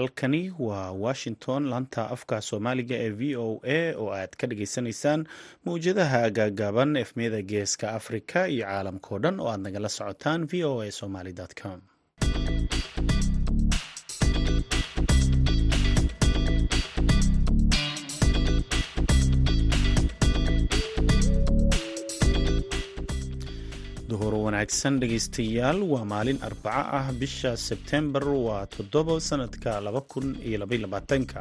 halkani waa washington. Laanta afka soomaaliga ee v o a oo aad ka dhageysanaysaan mawjadaha gaagaaban efmiyada geeska afrika iyo caalamkao dhan oo aad nagala socotaan v o a somaly com duhur wanaagsan dhegeystayaal waa maalin arbaco ah bisha sebtembar waa toddobo sanadka laba kun iyo labayolabaatanka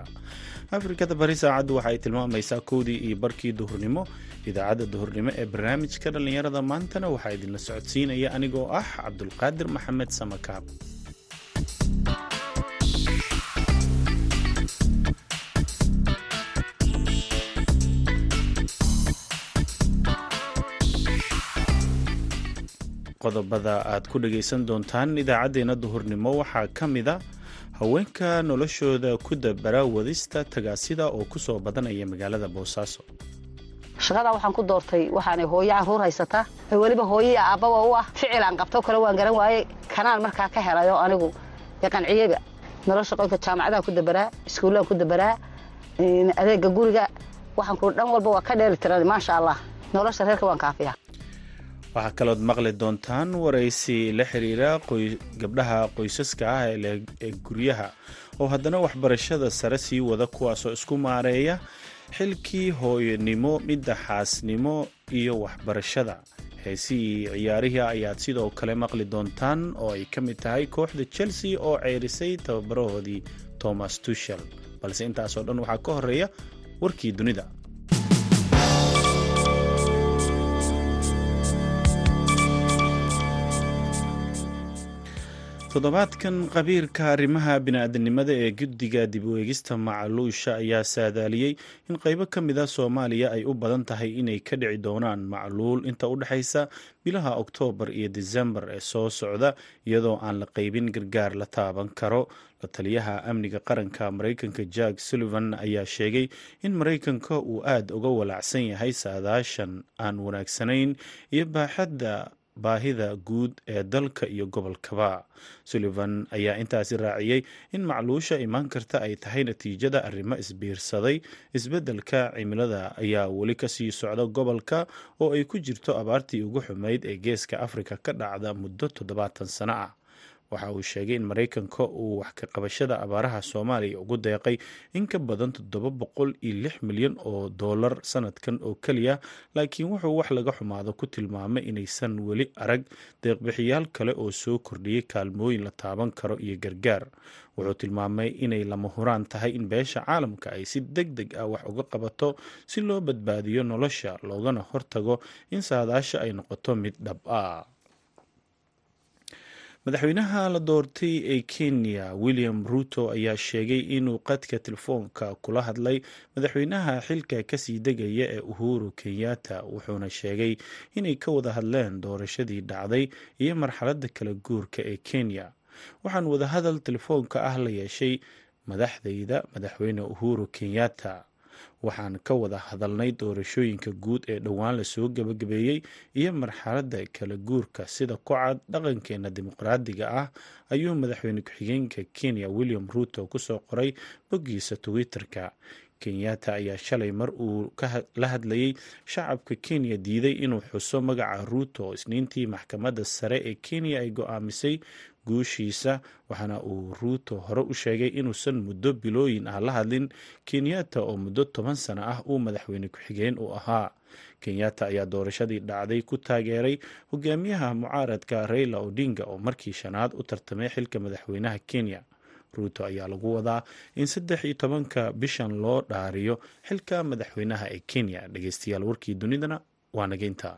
afrikada bari saacaddu waxa ay tilmaamaysaa kowdii iyo barkii duhurnimo. Idaacadda duhurnimo ee barnaamijka dhallinyarada maantana waxaa idinla socodsiinaya anigoo ah cabdulqaadir maxamed samakaab qodobada aad ku dhagaysan doontaan idaacaddeenna duhurnimo waxaa ka mida haweenka noloshooda ku dabara wadista tagaasida oo ku soo badanaya magaalada boosaaso shaqadaa waxaan ku doortay waxaanay hooyo carruur haysataa weliba hooyaya aabbaba u ah. Ficil aan qabto kale waan garan waayey kanaan markaa ka helayo anigu qanciyeyba nolosha qoyka jaamacadaan ku dabaraa iskuullaan ku dabaraa adeega guriga waxaan ku dhan walba waa ka dheeli tiran maasha allah. Nolosha reerka waan kaafiya waxaa kalood maqli doontaan waraysi la xiriira gabdhaha qoysaska ah ee guryaha. Oo haddana waxbarashada sare sii wada kuwaasoo isku maareeya xilkii hooyanimo midda xaasnimo iyo waxbarashada. Heesihii ciyaarihii ayaad sidoo kale maqli doontaan oo ay ka mid tahay kooxda chelsea oo ceerisay tababarahoodii thomas tushel balse intaasoo dhan waxaa ka horreeya warkii dunida toddobaadkan qabiirka arrimaha bini-aadanimada ee guddiga dib u eegista macluusha ayaa saadaaliyey in qaybo ka mid a soomaaliya ay u badan tahay inay ka dhici doonaan macluul inta u dhexaysa bilaha oktoobar iyo disembar ee soo socda iyadoo aan la qaybin gargaar la taaban karo. La taliyaha amniga qaranka maraykanka jack sullivan ayaa sheegay in maraykanka uu aada uga walaacsan yahay saadaashan aan wanaagsanayn iyo baaxadda baahida guud ee dalka iyo gobolkaba. Sullivan ayaa intaasi raaciyey in macluusha imaan karta ay tahay natiijada arrimo isbiirsaday. Isbeddelka cimilada ayaa weli ka sii socda gobolka oo ay ku jirto abaartii ugu xumayd ee geeska afrika ka dhacda muddo toddobaatan sano ah waxa uu sheegay in maraykanka uu wax ka qabashada abaaraha soomaaliya ugu deeqay in ka badan toddoba boqol iyo lix milyan oo dollar sanadkan oo keliya laakiin wuxuu wax laga xumaado ku tilmaamay inaysan weli arag deeqbixiyaal kale oo soo kordhiyey kaalmooyin la taaban karo iyo gargaar. Wuxuu tilmaamay inay lama huraan tahay in beesha caalamka ay si deg deg ah wax uga qabato si loo badbaadiyo nolosha loogana hortago in saadaasha ay noqoto mid dhab ah madaxweynaha la doortay ee kenya william ruto ayaa sheegay inuu qadka telefoonka kula hadlay madaxweynaha xilka ka sii degaya ee uhuru kenyatta wuxuuna sheegay inay ka wada hadleen doorashadii dhacday iyo marxaladda kala guurka ee kenya. Waxaan wadahadal telefoonka ah la yeeshay madaxdayda madaxweyne uhuru kenyatta waxaan ka wada hadalnay doorashooyinka guud ee dhowaan la soo gabagabeeyey iyo marxaladda kala guurka sida kocad dhaqankeena dimuqraadiga ah ayuu madaxweyne ku-xigeenka kenya william ruto ku soo qoray boggiisa twitter-ka. Kenyatta ayaa shalay mar uu la hadlayay shacabka kenya diiday inuu xuso magaca ruto isniintii maxkamadda sare ee kenya ay go'aamisay guushiisa waxaana uu ruuto hore u sheegay inuusan muddo bilooyin ah la hadlin. Kenyatta oo muddo toban sano ah uu madaxweyne ku-xigeen u ahaa. Kenyatta ayaa doorashadii dhacday ku taageeray hogaamiyaha mucaaradka raila odinga oo markii shanaad u tartamay xilka madaxweynaha kenya. Ruuto ayaa lagu wadaa in saddex iyo tobanka bishan loo dhaariyo xilka madaxweynaha ee kenya. Dhegeystayaal warkii dunidana waa nageynta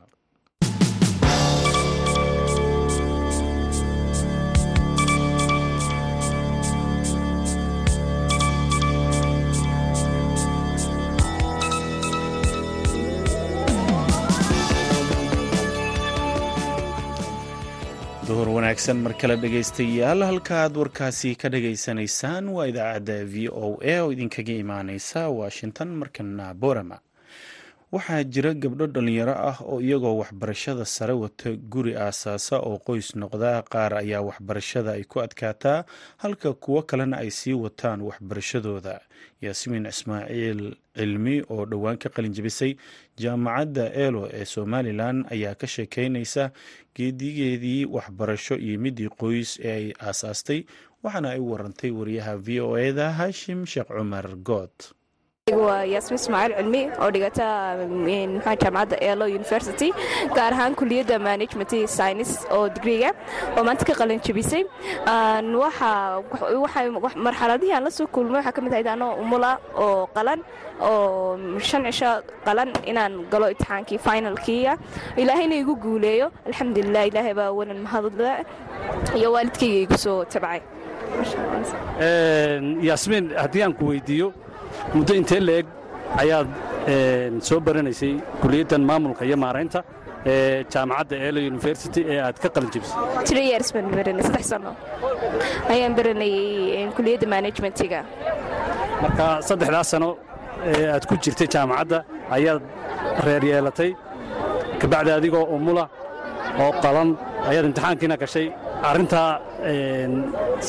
duhur wanaagsan mar kale dhegaystayaal halka aad warkaasi ka dhageysanaysaan waa idaacadda v o a oo idinkaga imaaneysa washington markana borama. Waxaa jira gabdho dhalinyaro ah oo iyagoo waxbarashada sare wata guri aasaasa oo qoys noqda qaar ayaa waxbarashada ay ku adkaataa halka kuwo kalena ay sii wataan waxbarashadooda yaasmiin ismaaciil cilmi oo dhowaan ka qalin jebisay jaamacadda eelo ee somalilan ayaa ka sheekeynaysa geedigeedii waxbarasho iyo midii qoys ee ay aasaastay waxaana ay warantay wariyaha v o eda hashim sheekh cumar good waa yaasmin ismaaciil cilmi oo dhigata mxua jaamacadda elo university. gaar ahaan kuliyadda management science oo digriga oo maanta ka qalin jebisay marxaladihii aan la soo kulmay waxaa ka mid ahayd anoo umula oo qalan oo shan cisho qalan inaan galo imtixaankii finalkiia ilaahayna igu guuleeyo alxamdulilah ilaahay baa walan mahadle iyo waalidkayga igu soo tabcay yaasmiin haddii aan ku weydiiyo muddo intee leeg ayaad soo baranaysay kuliyaddan maamulka iyo maaraynta ee jaamacadda eelo university ee aad ka qalin jebisay three years baan baranay. Saddex sano. Ayaan baranayay kuliyadda managementiga marka saddexdaas sano ee aad ku jirtay jaamacadda ayaad reer yeelatay kabacdi adigoo umula oo qalan ayaad imtixaankiina gashay. Arrintaa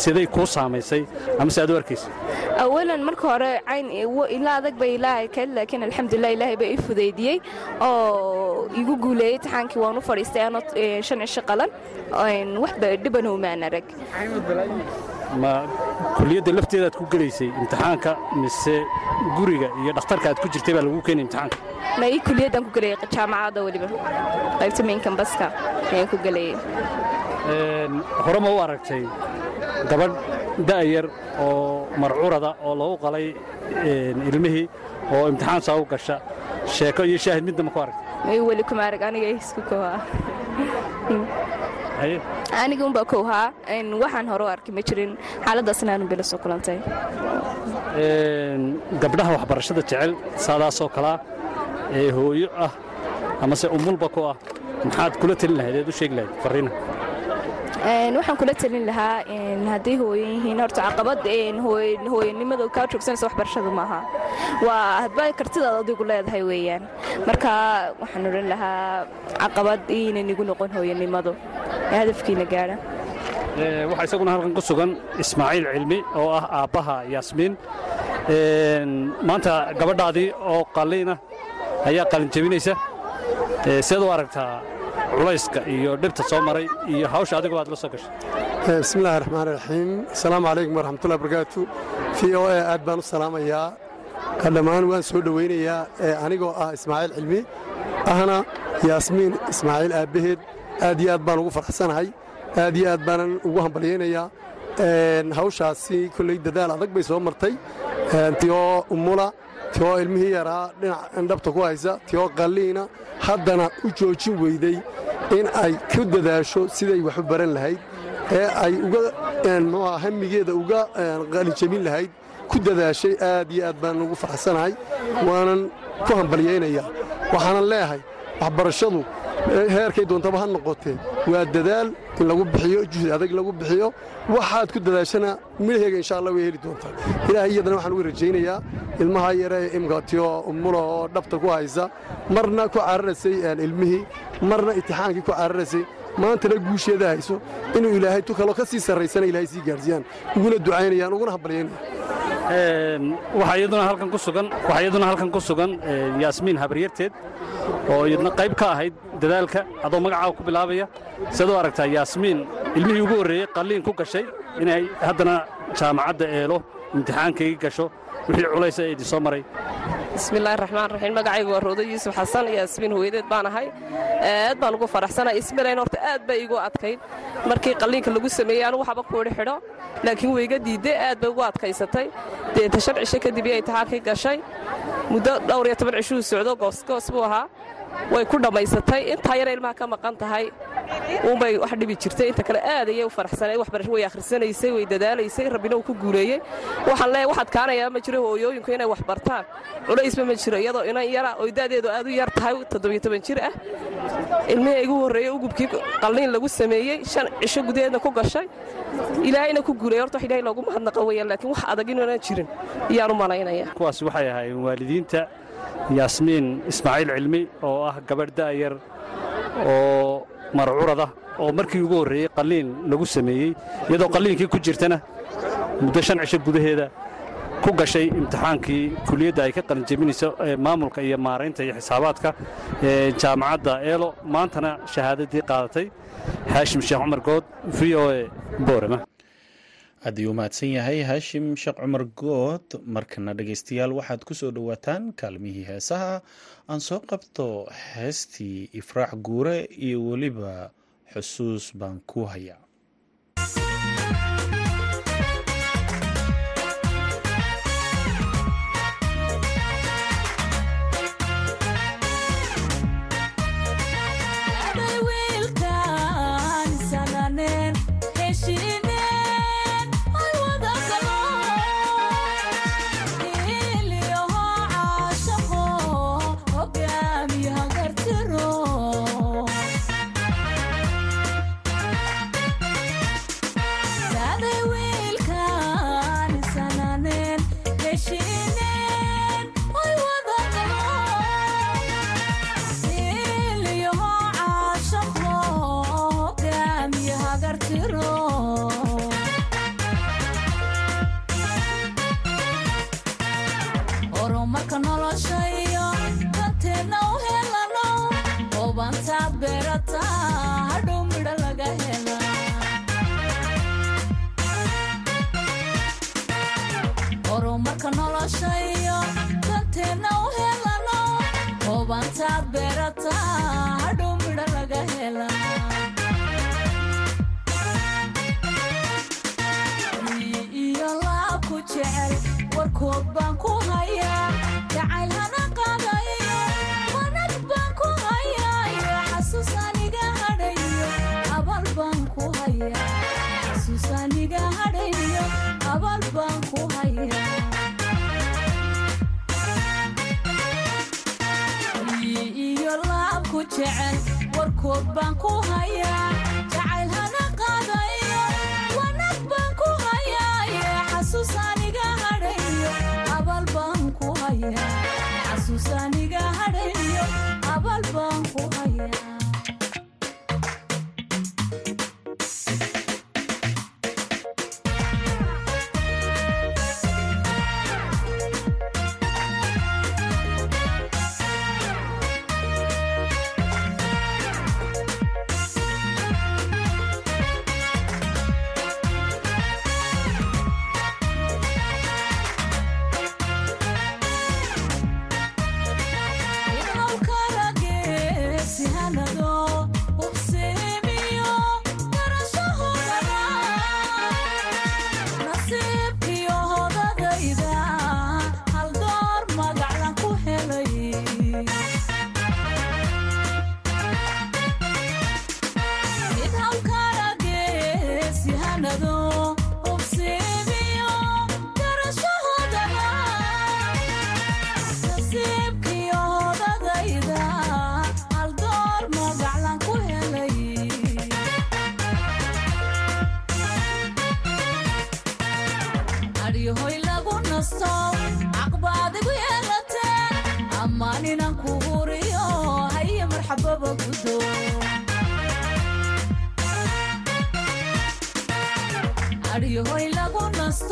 siday kuu saamaysay. Ama se aad u arkaysa awalan marka hore cayn ilaa adag bay ilaahay kayd laakiin alxamdulilah ilaahay baa ii fudaydiyey oo igu guuleeyey imtixaankii waan u fadhiistay anoo shan cisho qalan waxba dhibanow maan arag ma kuliyadda lafteedaad ku gelaysay imtixaanka mise guriga iyo dhakhtarka aad ku jirtay baa lagu keenay imtixaanka? Ma ii kuliyaddaan ku gelayay jaamacadda weliba. Qaybta mainkambaska ayaan ku gelayay hore ma u aragtay gabadh da'yar oo marcurada oo lagu qalay ilmihii oo imtixaan saa u gasha? Sheeko iyo shaahid midna ma ku aragtay? Weli kuma arag aniga isku kowhaa aniga unbaa kowhaa waxaan hore u arkay ma jirin xaaladdaasna aanu bila soo kulantay. Gabdhaha waxbarashada jecel saadaasoo kalaa ee hooyo ah amase umulba ku ah maxaad kula telin lahayd eed u sheegi lahayd farriina waxaan kula telin lahaa hadday hooyan horta caqabad hooyanimada kaa joogsanaysa waxbarashadu maaha. Waa hadba kartidaad adigu leedahay weeyaan. Marka waxaan odhan lahaa caqabad iinan igu noqon hooyanimadu ee hadafkiina gaadha waxaa isaguna halkan ku sugan ismaaciil cilmi oo ah aabbaha yaasmiin. Maanta gabadhaadii oo qalliina ayaa qalin jebinaysa seed u aragtaa culayska iyo dhibta soo maray iyo hawsha adigu aad la soo gashay. Bismillahi raxmaan raxiim asalaamu calaykum waraxmatullahi barakaatu v o a aad baan u salaamayaa. Dhammaan waan soo dhowaynayaa anigoo ah ismaaciil cilmi ahna yaasmiin ismaaciil aabbaheed aad iyo aad baan ugu farxsanahay aad iyo aad baanan ugu hambalyaynayaa. Hawshaasi kolley dadaal adag bay soo martay. Tiyoo umula tiyoo ilmihii yaraa dhinac indhabta ku haysa. Tiyoo qalliina haddana u joojin weyday in ay ku dadaasho siday wax u baran lahayd ee ay uga hamigeeda uga qalinjebin lahayd. Ku dadaashay aad iyo aad baan ugu farxsanahay waanan ku hambalyaynayaa waxaanan leeyahay waxbarashadu heerkay doontaba ha noqotee waa dadaal in lagu bixiyo juhdi adag lagu bixiyo. Waxaad ku dadaashana midhaheega insha allah way heli doontaa ilaahay iyadana waxaan uga rajaynayaa ilmaha yaree imkatiyo umula oo dhabta ku haysa. Marna ku cararaysay ilmihii. Marna itixaankii ku cararaysay maantana guusheeda hayso. Inuu ilaahay tu kaloo ka sii sarraysana ilaahay sii gaarsiiyaan. Uguna ducaynayaan uguna hambalyaynayaan waxaa iyaduna halkan ku sugan waxaa iyaduna halkan ku sugan yaasmiin habaryarteed oo iyadna qayb ka ahayd dadaalka adoo magacaaga ku bilaabaya. Siad u aragtaa yaasmiin ilmihii ugu horreeyey qalliin ku gashay inay haddana jaamacadda eelo imtixaankaygii gasho wixii culaysa ee idin soo maray bismillahi raxmaan raxiim magacaygu waa roodo yuusuf xasan yaasmiin hooyadeed baan ahay. Aad baan ugu faraxsanay ismirayn horta aad bay igu adkayd. Markii qalliinka lagu sameeyey anugu waxba ku idhi xidho laakiin wayga diidday aad bay ugu adkaysatay. Deeta shan cisho kadib iyo imtixaankii gashay. Muddo dhowr iyo toban cishuu socdo goosgoos buu ahaa way ku dhammaysatay intaa yara ilmaha ka maqan tahay. Uunbay wax dhibi jirtay. Inta kale aad ayay u faraxsanay. Waxbarasho way akhrisanaysay way dadaalaysay rabbina uu ku guuleeyey waxaan leeyahay waxaad kaanayaa ma jiro. Hooyooyinku inay wax bartaan. Culaysba ma jiro. Iyadoo inan yara oo da'deedu aad u yar tahay toddobiyo toban jir ah. Ilmihii igu horreeyey ugubkii qalliin lagu sameeyey shan cisho gudaheedna ku gashay. Ilaahayna ku guuleeyey horta wax ilaahay loogu mahadnaqa weeyaan laakiin wax adag inuunan jirin. Ayaan u malaynaya. Kuwaas waxay ahaayeen waalidiinta yaasmiin ismaaciil cilmi oo ah gabadh da'yar oo marcurada oo markii ugu horreeyey qalliin lagu sameeyey iyadoo qalliinkii ku jirtana muddo shan cisho gudaheeda ku gashay imtixaankii kuliyadda ay ka qalinjebinayso maamulka iyo maaraynta iyo xisaabaadka ee jaamacadda eelo maantana shahaadadii qaadatay haashim sheekh cumar good v o e boorama aad ayuu mahadsan yahay haashim sheekh cumar good markana dhegaystayaal waxaad ku soo dhowaataan kaalmihii heesaha. Aan soo qabto heestii ifraax guure iyo weliba xusuus baan ku hayaa kood baan ku hayaa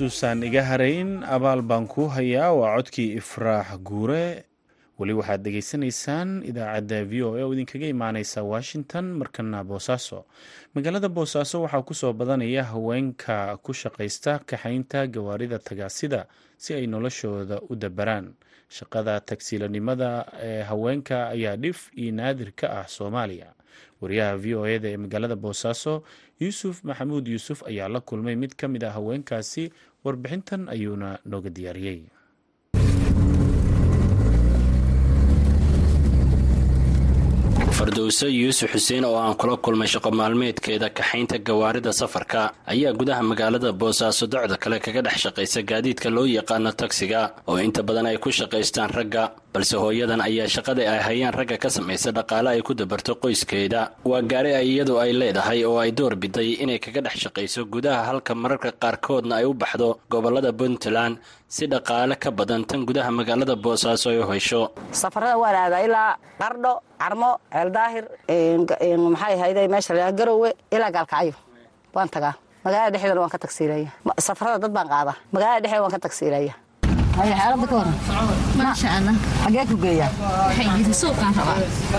xusuusaan iga harayn abaal baan kuu hayaa waa codkii ifraax guure. Weli waxaad dhegaysanaysaan idaacadda v o a oo idinkaga imaaneysa washington markana boosaaso magaalada boosaaso waxaa ku soo badanaya haweenka ku shaqaysta kaxaynta gawaarida tagaasida si ay noloshooda u dabaraan. Shaqada tagsiilanimada ee haweenka ayaa dhif iyo naadir ka ah soomaaliya. Wariyaha v o eda ee magaalada boosaaso yuusuf maxamuud yuusuf ayaa la kulmay mid ka mid ah haweenkaasi warbixintan ayuuna nooga diyaariyey. Fardowse yuusuf xuseen oo aan kula kulmay shaqo maalmeedkeeda kaxaynta gawaarida safarka ayaa gudaha magaalada boosaaso docda kale kaga dhex shaqaysa gaadiidka loo yaqaano tagsiga oo inta badan ay ku shaqaystaan ragga balse hooyadan ayaa shaqada ay hayaan ragga ka samaysa dhaqaale ay ku dabarto qoyskeeda. Waa gaari ay iyadu ay leedahay oo ay door biday inay kaga dhex shaqayso gudaha halka mararka qaarkoodna ay u baxdo gobollada puntland si dhaqaale ka badan tan gudaha magaalada boosaaso ay u hesho safarada waan aadaa ilaa qardho carmo ceeldaahir maxay ahayday meesha la garowe ilaa gaalkacyo waan tagaa. Magaalada dhexdeedana waan ka tagsiilaya safarada dad baan qaadaa. Magaalada dhexdeeda waan ka tagsiilaya ka waran maasha allah xagee ku geeyaa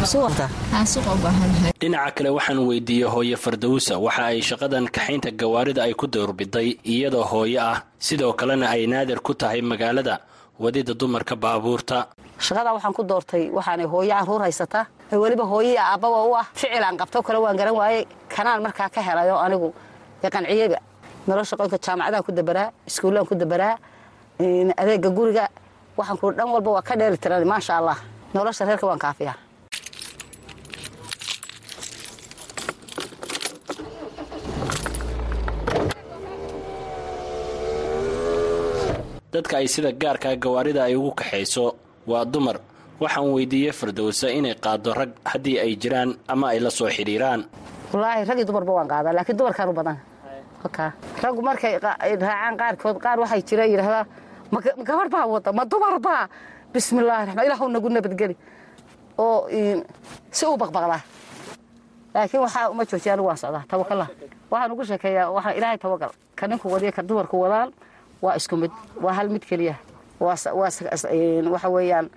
suuqta dhinaca kale waxaan weydiiyey hooye fardowsa. Waxa ay shaqadan kaxaynta gawaarida ay ku doorbiday iyadoo hooyo ah. Sidoo kalena ay naadir ku tahay magaalada wadida dumarka baabuurta. Shaqada waxaan ku doortay waxaanay hooyo carruur haysataa weliba hooyii aabbaba u ah. Ficil aan qabto kale waan garan waayey kanaan markaa ka helayo anigu qanciyeyba nolosha qoynka jaamacadaan ku dabaraa iskuullaan ku dabaraa adeega guriga waxaan ku dhan walba waa ka dheeli tiran maasha allah. Nolosha reerka waan kaafiyaa. Dadka ay sida gaarkaa gawaarida ay ugu kaxayso waa dumar. Waxaan weydiiyey fardowsa inay qaado rag haddii ay jiraan ama ay la soo xidhiiraan. Wallaahi rag iyo dumarba waan qaadaa laakiin dumarkaan u badan. Raggu markay raacaan qaarkood qaar waxay jira yidhahdaa ma gabar baa wada ma dumar baa bismillahi raxmaan ilahu nagu nabadgeli oo si uu baqbaqdaa laakiin waxaa uma joojiya anigu waan socdaa tawakala waxaan ugu sheekeeyaa waxaa ilaahay tawagal ka ninku wadiya ka dumarku wadaan waa isku mid waa hal mid keliya. Waxa weeyaan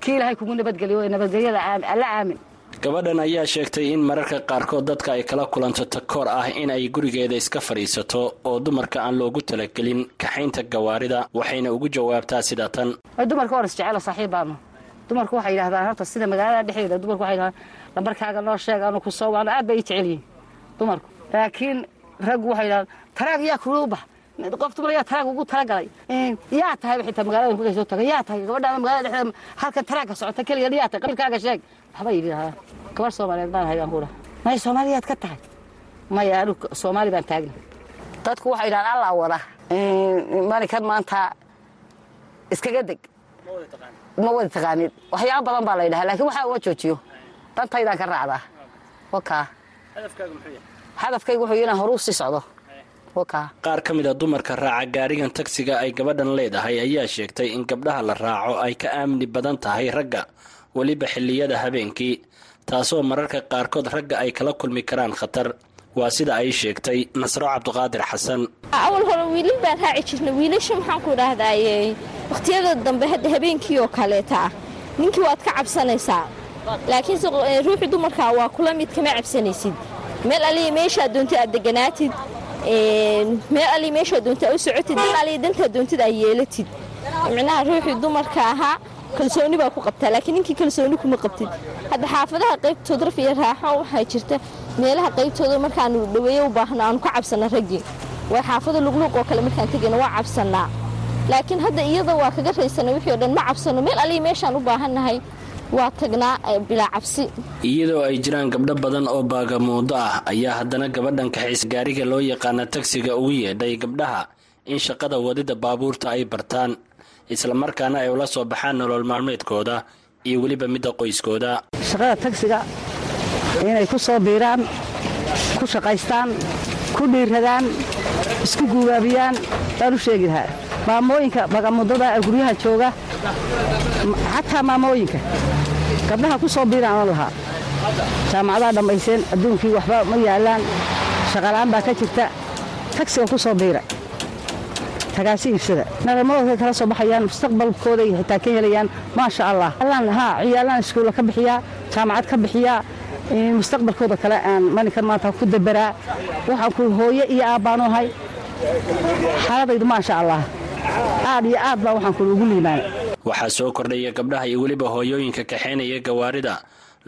kii ilaahay kugu nabadgeliyo nabadgelyada alla aamin gabadhan ayaa sheegtay in mararka qaarkood dadka ay kala kulanto takoor ah in ay gurigeeda iska fadhiisato oo dumarka aan loogu talagelin kaxaynta gawaarida waxayna ugu jawaabtaa sida tan. Dumarka waan isjecelo saaxiib baanu dumarku waxay yidhahdaan horta sida magaalada dhexdeeda dumarku waxay yidhahdaan lambarkaaga noo sheeg anu ku soo waano aad bay ii jecel yihiin dumarku. Laakiin raggu waxay yidhahdaan taraag yaa kugu bax qof dumar yaa taraag ugu talagalay yaa tahay xitaa magaalada markay soo taga yaa tahay gabadhaada magaalada dhexdeeda halkan taraagka socota keliya yaa tahay qabilkaaga sheeg waxbay yidhahdaan gabar soomaaliyeed baan hayaan kuudha may soomaaliyaad ka tahay? Maya anu soomaali baan taagna dadku waxay yidhahaan allaa wada malinkan maanta iskaga deg. Ma wada taqaanid? Waxyaaba badan baa la ydhahaa lakiin waxaa uma joojiyo. Dantaydaan ka raacdaa wakaa hadafkaygu wuxuu inaan horuu sii socdo. Qaar ka mid a dumarka raaca gaarigan tagsiga ay gabadhan leedahay ayaa sheegtay in gabdhaha la raaco ay ka aamni badan tahay ragga weliba xilliyada habeenkii taasoo mararka qaarkood ragga ay kala kulmi karaan khatar. Waa sida ay sheegtay nasro cabdiqaadir xasan awal hore wiilal baan raaci jirnay. Wiilasha maxaan ku dhahdaye wakhtiyada dambe hadda habeenkii oo kaleeta ninkii waad ka cabsanaysaa. Laakiinse ruuxii dumarkaa waa kula mid kama cabsanaysid. Meel aliya meeshaa doonta aad deganaatid meel ali meeshaa doonta u socotid dan aliya dantaa doontid aad yeelatid. Micnaha ruuxii dumarka ahaa kalsooni baa ku qabtaa laakiin ninkii kalsooni kuma qabtid. Hadda xaafadaha qaybtood raf iyo raaxo waxaa jirta meelaha qaybtooda markaanu dhaweeye u aanu ka cabsanna raggii waa xaafada luqluuq oo kale markaan tegayna waa cabsannaa laakiin hadda iyada waa kaga raysana wixii o dhan ma cabsanno. Meel aliya meeshaan u baahannahay waa tagnaa bilaa cabsi. Iyadoo ay jiraan gabdho badan oo baagamuudo ah ayaa haddana gabadhan kaxaysa gaariga loo yaqaana tagsiga ugu yeedhay gabdhaha in shaqada wadida baabuurta ay bartaan islamarkaana ay ula soo baxaan nolol maalmeedkooda iyo weliba midda qoyskooda. Shaqada tagsiga inay ku soo biiraan ku shaqaystaan ku dhiiradaan isku guubaabiyaan baan u sheegi lahaa. Maamooyinka bagamudada guryaha jooga xataa maamooyinka gabdhaha ku soo biiraan oo lahaa jaamacadaha dhammayseen adduunkii waxba ma yaalaan shaqalaan baa ka jirta tagsiga ku soo biira tagaasi iibsada nalamadooda kala soo baxayaan mustaqbalkooday xitaa ka helayaan maasha allah. Allaan haa ciyaalaan iskuulla ka bixiyaa jaamacad ka bixiyaa mustaqbalkooda kale aan maninkan maanta ku dabaraa. Waxaan ku hooye iyo aabbaanu ahay. Xaaladaydu maasha allah. Aad iyo aad baa waxaan ku ugu liibaanay waxaa soo kordhaya gabdhaha iyo weliba hooyooyinka kaxaynaya gawaarida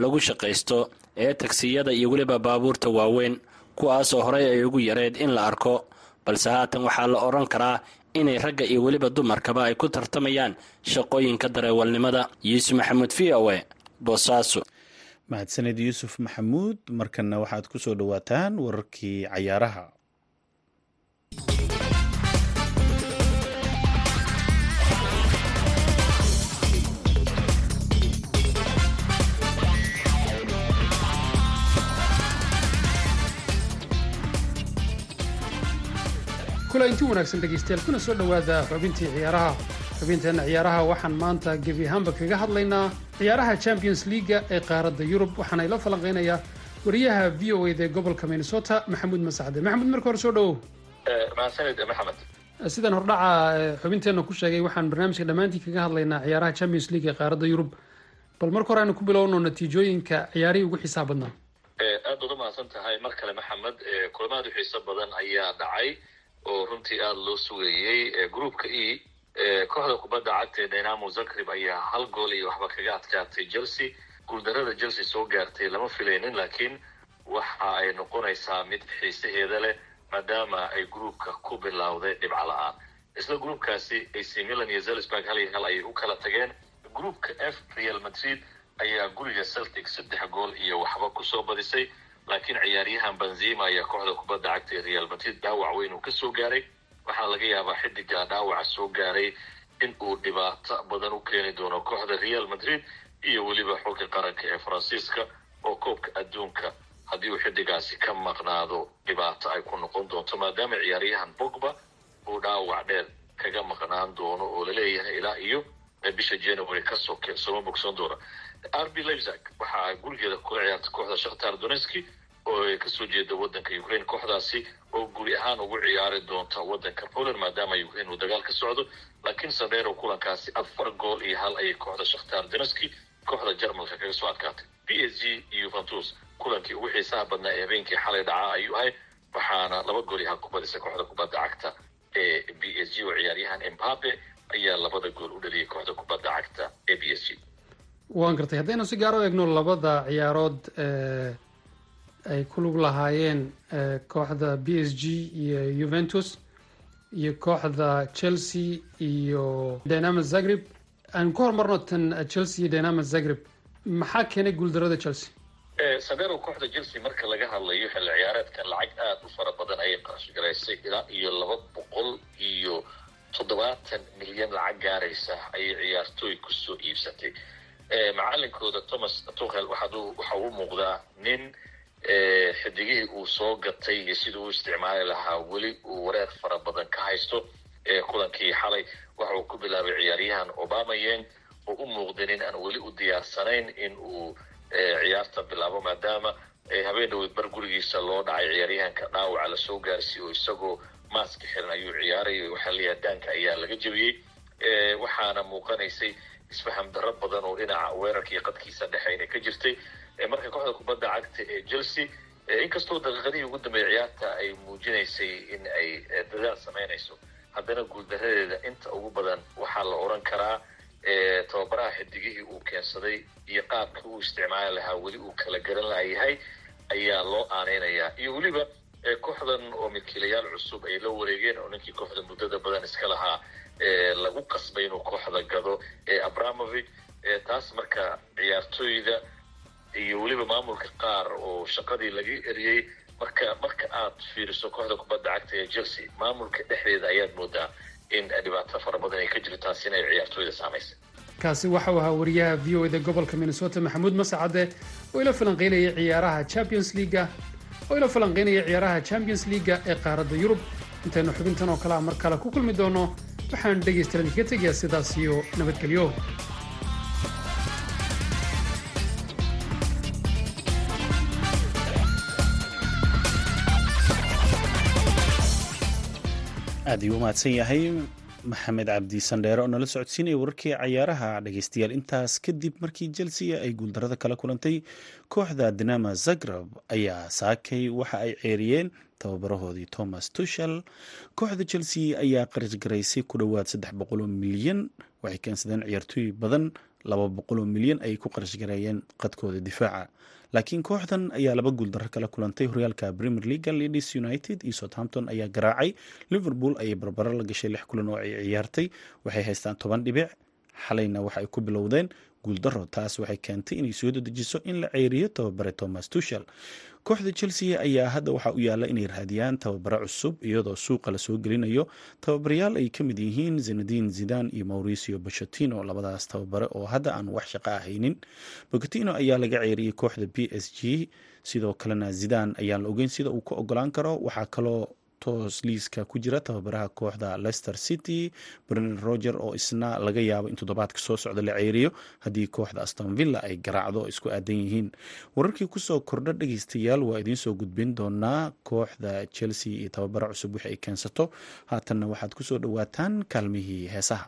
lagu shaqaysto ee tagsiyada iyo weliba baabuurta waaweyn kuwaasoo horey ay ugu yareed in la arko. Balse haatan waxaa la odhan karaa inay ragga iyo weliba dumarkaba ay ku tartamayaan shaqooyinka dareewalnimada. Yuusuf maxamuud v o e boosaaso mahadsaned yuusuf maxamuud markanna waxaad ku soo dhowaataan wararkii cayaaraha kula inti wanaagsan dhegaystayaal kuna soo dhowaada xubintii ciyaaraha. Xubinteenna ciyaaraha waxaan maanta gebi ahaanba kaga hadlaynaa ciyaaraha champions leaga ee qaaradda yurub. Waxaana ila falanqaynayaa wariyaha v o eda ee gobolka minnesota maxamuud masacde maxamuud marka hore soo dhowow mahadsanid maxamed. Sidaan hordhaca xubinteenna ku sheegay waxaan barnaamijka dhammaantii kaga hadlaynaa ciyaaraha champions league ee qaaradda yurub. Bal marka hore aanu ku bilowno natiijooyinka ciyaarihii ugu xiisaa badnaa. Aad baad u mahadsan tahay mar kale maxamed. Kulamaad u xiiso badan ayaa dhacay oo runtii aada loo sugayey groupka e kooxda kubadda cagta ee dynamo zagreb ayaa hal gool iyo waxba kaga adkaatay chelsea. Guuldarada chelsea soo gaartay lama filaynin laakiin waxa ay noqonaysaa mid xiisaheeda leh maadaama ay groupka ku bilowday dhibco la'aan. Isla groupkaasi ac milan iyo zelsburg hal iyo hal ayay u kala tageen. Groupka f real madrid ayaa guriga celtic saddex gool iyo waxba ku soo badisay laakiin ciyaaryahan benzima ayaa kooxda kubadda cagta ee real madrid dhaawac weyn uu ka soo gaaray. Waxaa laga yaabaa xidiga dhaawaca soo gaaray in uu dhibaato badan u keeni doono kooxda real madrid iyo weliba xulka qaranka ee faransiiska oo koobka adduunka haddii uu xidigaasi ka maqnaado dhibaato ay ku noqon doonto maadaama ciyaaryahan bogba uu dhaawac dheer kaga maqnaan doono oo la leeyahay ilaa iyo bisha january ka soo sooma bogsoon doona. Rb leipzig waxaa gurigeeda kula ciyaartay kooxda shakhtar donetski oo ka soo jeeda wadanka ukraine kooxdaasi oo guri ahaan ugu ciyaari doonta wadanka poland maadaama ukraine uu dagaal ka socdo. Laakiin sadheero kulankaasi afar gool iyo hal ayay kooxda shakhtar donetski kooxda jarmalka kaga soo adkaatay. B s g iyo yuventus kulankii ugu xiisaha badnaa ee habeenkii xalay dhacaa ayuu ahay waxaana laba gool iyo hal ku kooxda kubadda cagta ee b s g oo ciyaaryahan embabe ayaa labada gool u dhaliyay kooxda kubadda cagta ee b s g waan gartay haddaynu si gaar u eegno labada ciyaarood ay ku lug lahaayeen kooxda b s g iyo juventus iyo kooxda chelsea iyo dynamo zagreb. Aan ku horumarno tan chelsea iyo dynamo zagreb. Maxaa keenay guuldarada chelsea? Sadero kooxda chelsea marka laga hadlayo xilli ciyaareedkan lacag aada u fara badan ayay qarash garaysay ilaa iyo laba boqol iyo toddobaatan milyan lacag gaaraysa ayay ciyaartooy ku soo iibsatay. Macalinkooda thomas tuchel waxa uu muuqdaa nin xidigihii uu soo gatay iyo siduu u isticmaali lahaa weli uu wareer fara badan ka haysto kulankii xalay. Waxa uu ku bilaabay ciyaaryahan obamayeng oo u muuqda nin aan weli u diyaarsanayn in uu ciyaarta bilaabo maadaama habeen dhaweyd bar gurigiisa loo dhacay ciyaaryahanka dhaawaca la soo gaarsiiy oo isagoo maaska xiran ayuu ciyaarayay waxaa daanka ayaa laga jebiyey waxaana muuqanaysay isfaham darro badan oo dhinaca weerarka iyo qadkiisa dhexeyna ka jirtay. Marka kooxda kubadda cagta ee chelsea inkastoo daqiiqadihii ugu dambeeyay ciyaarta ay muujinaysay in ay dadaal samaynayso haddana guuldaradeeda inta ugu badan waxaa la odhan karaa tababaraha xidigihii uu keensaday iyo qaabkii uu isticmaali lahaa weli uu kala garan layahay ayaa loo aaneynayaa iyo weliba kooxdan oo milkiilayaal cusub ay la wareegeen oo ninkii kooxda muddada badan iska lahaa lagu qasbay inuu kooxda gado abramovich taas marka ciyaartooyda iyo weliba maamulka qaar oo shaqadii laga eriyey marka marka aad fiiriso kooxda kubadda cagta ee chelsea maamulka dhexdeeda ayaad moodaa in dhibaato fara badan ay ka jiro taasina ay ciyaartooyda saamaysay. Kaasi waxau ahaa wariyaha v o eda gobolka minnesota maxamuud masacade oo ila falanqeynaya ciyaaraha champions leaga oo ila falanqeynaya ciyaaraha champions leaga ee qaaradda yurub. Intaynu xubintan oo kale a mar kale ku kulmi doono waxaan dhegaystayaal idinka tegayaa sidaas iyo nabadgelyo aad ayuu u mahadsan yahay maxamed cabdi sandheere oo nala socodsiinaya wararkii cayaaraha dhegeystayaal intaas kadib markii chelsea ay guuldarada kala kulantay kooxda dinama zagreb ayaa saakay waxa ay ceeriyeen tababarahoodii thomas tushel kooxda chelsea ayaa qarashgaraysay ku dhowaad saddex boqoloo milyan waxay keensadeen ciyaartooy badan laba boqoloo milyan ayay ku qarashgareeyeen qadkooda difaaca laakiin kooxdan ayaa laba guuldaro kala kulantay horyaalka premier leaga leeds united iyo southampton ayaa garaacay. Liverpool ayay barbaro la gashay lix kulan oo ay ciyaartay waxay haystaan toban dhibic. Xalayna waxa ay ku bilowdeen guuldaro taas waxay keentay inay soo dedejiso in la ceeriyo tababare thomas tushel kooxda chelsea ayaa hadda waxaa u yaalla inay raadiyaan tababare cusub iyadoo suuqa la soo gelinayo. Tababarayaal ay ka mid yihiin zinadin zidan iyo mauricio bochetino labadaas tababare oo hadda aan wax shaqo ahaynin. Bochetino ayaa laga ceeriyey kooxda b s g sidoo kalena zidan ayaan la ogeyn sida uu ka ogolaan karo. Waxaa kaloo toos liiska ku jira tababaraha kooxda leicester city. Brendan roger oo isna laga yaabo in toddobaadka soo socda la ceeriyo haddii kooxda aston villa ay garaacdo oo isku aadan yihiin. Wararkii ku soo kordha dhegeystayaal waa idiin soo gudbin doonaa kooxda chelsea iyo tababaro cusub wixi ay keensato. Haatanna waxaad ku soo dhowaataan kaalmihii heesaha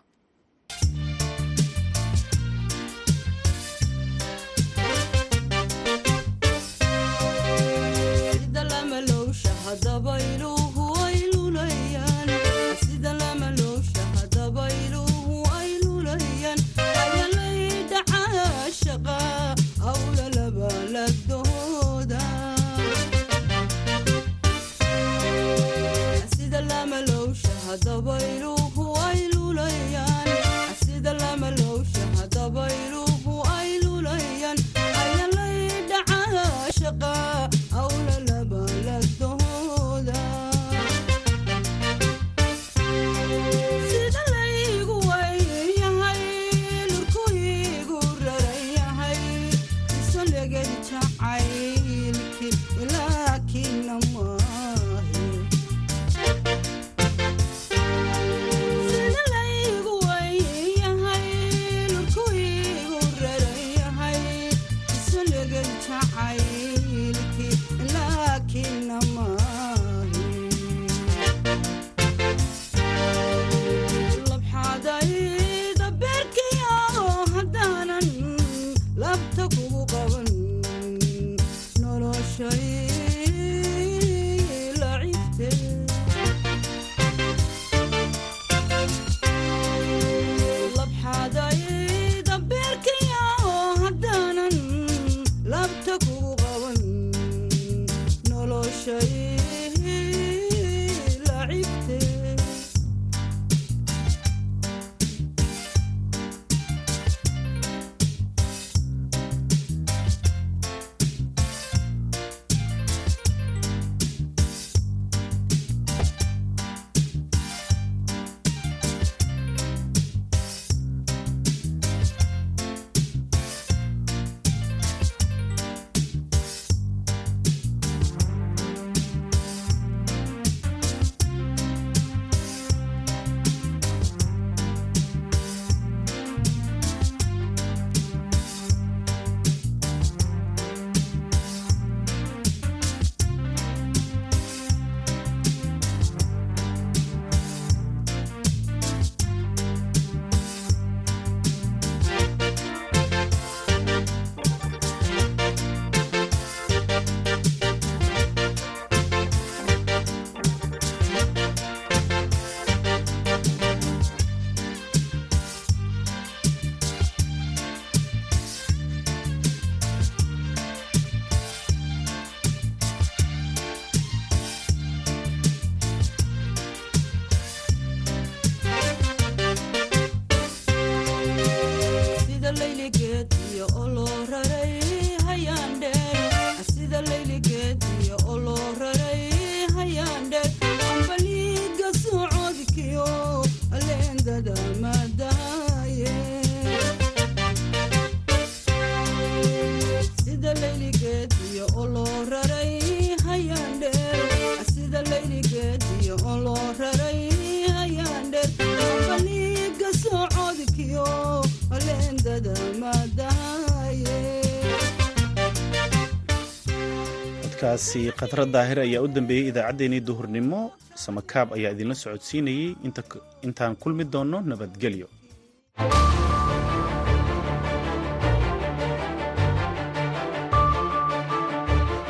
kaasi khatrad daahir ayaa u dambeeyey idaacaddeenii duhurnimo. Samakaab ayaa idinla socodsiinayey intaan kulmi doonno nabadgelyo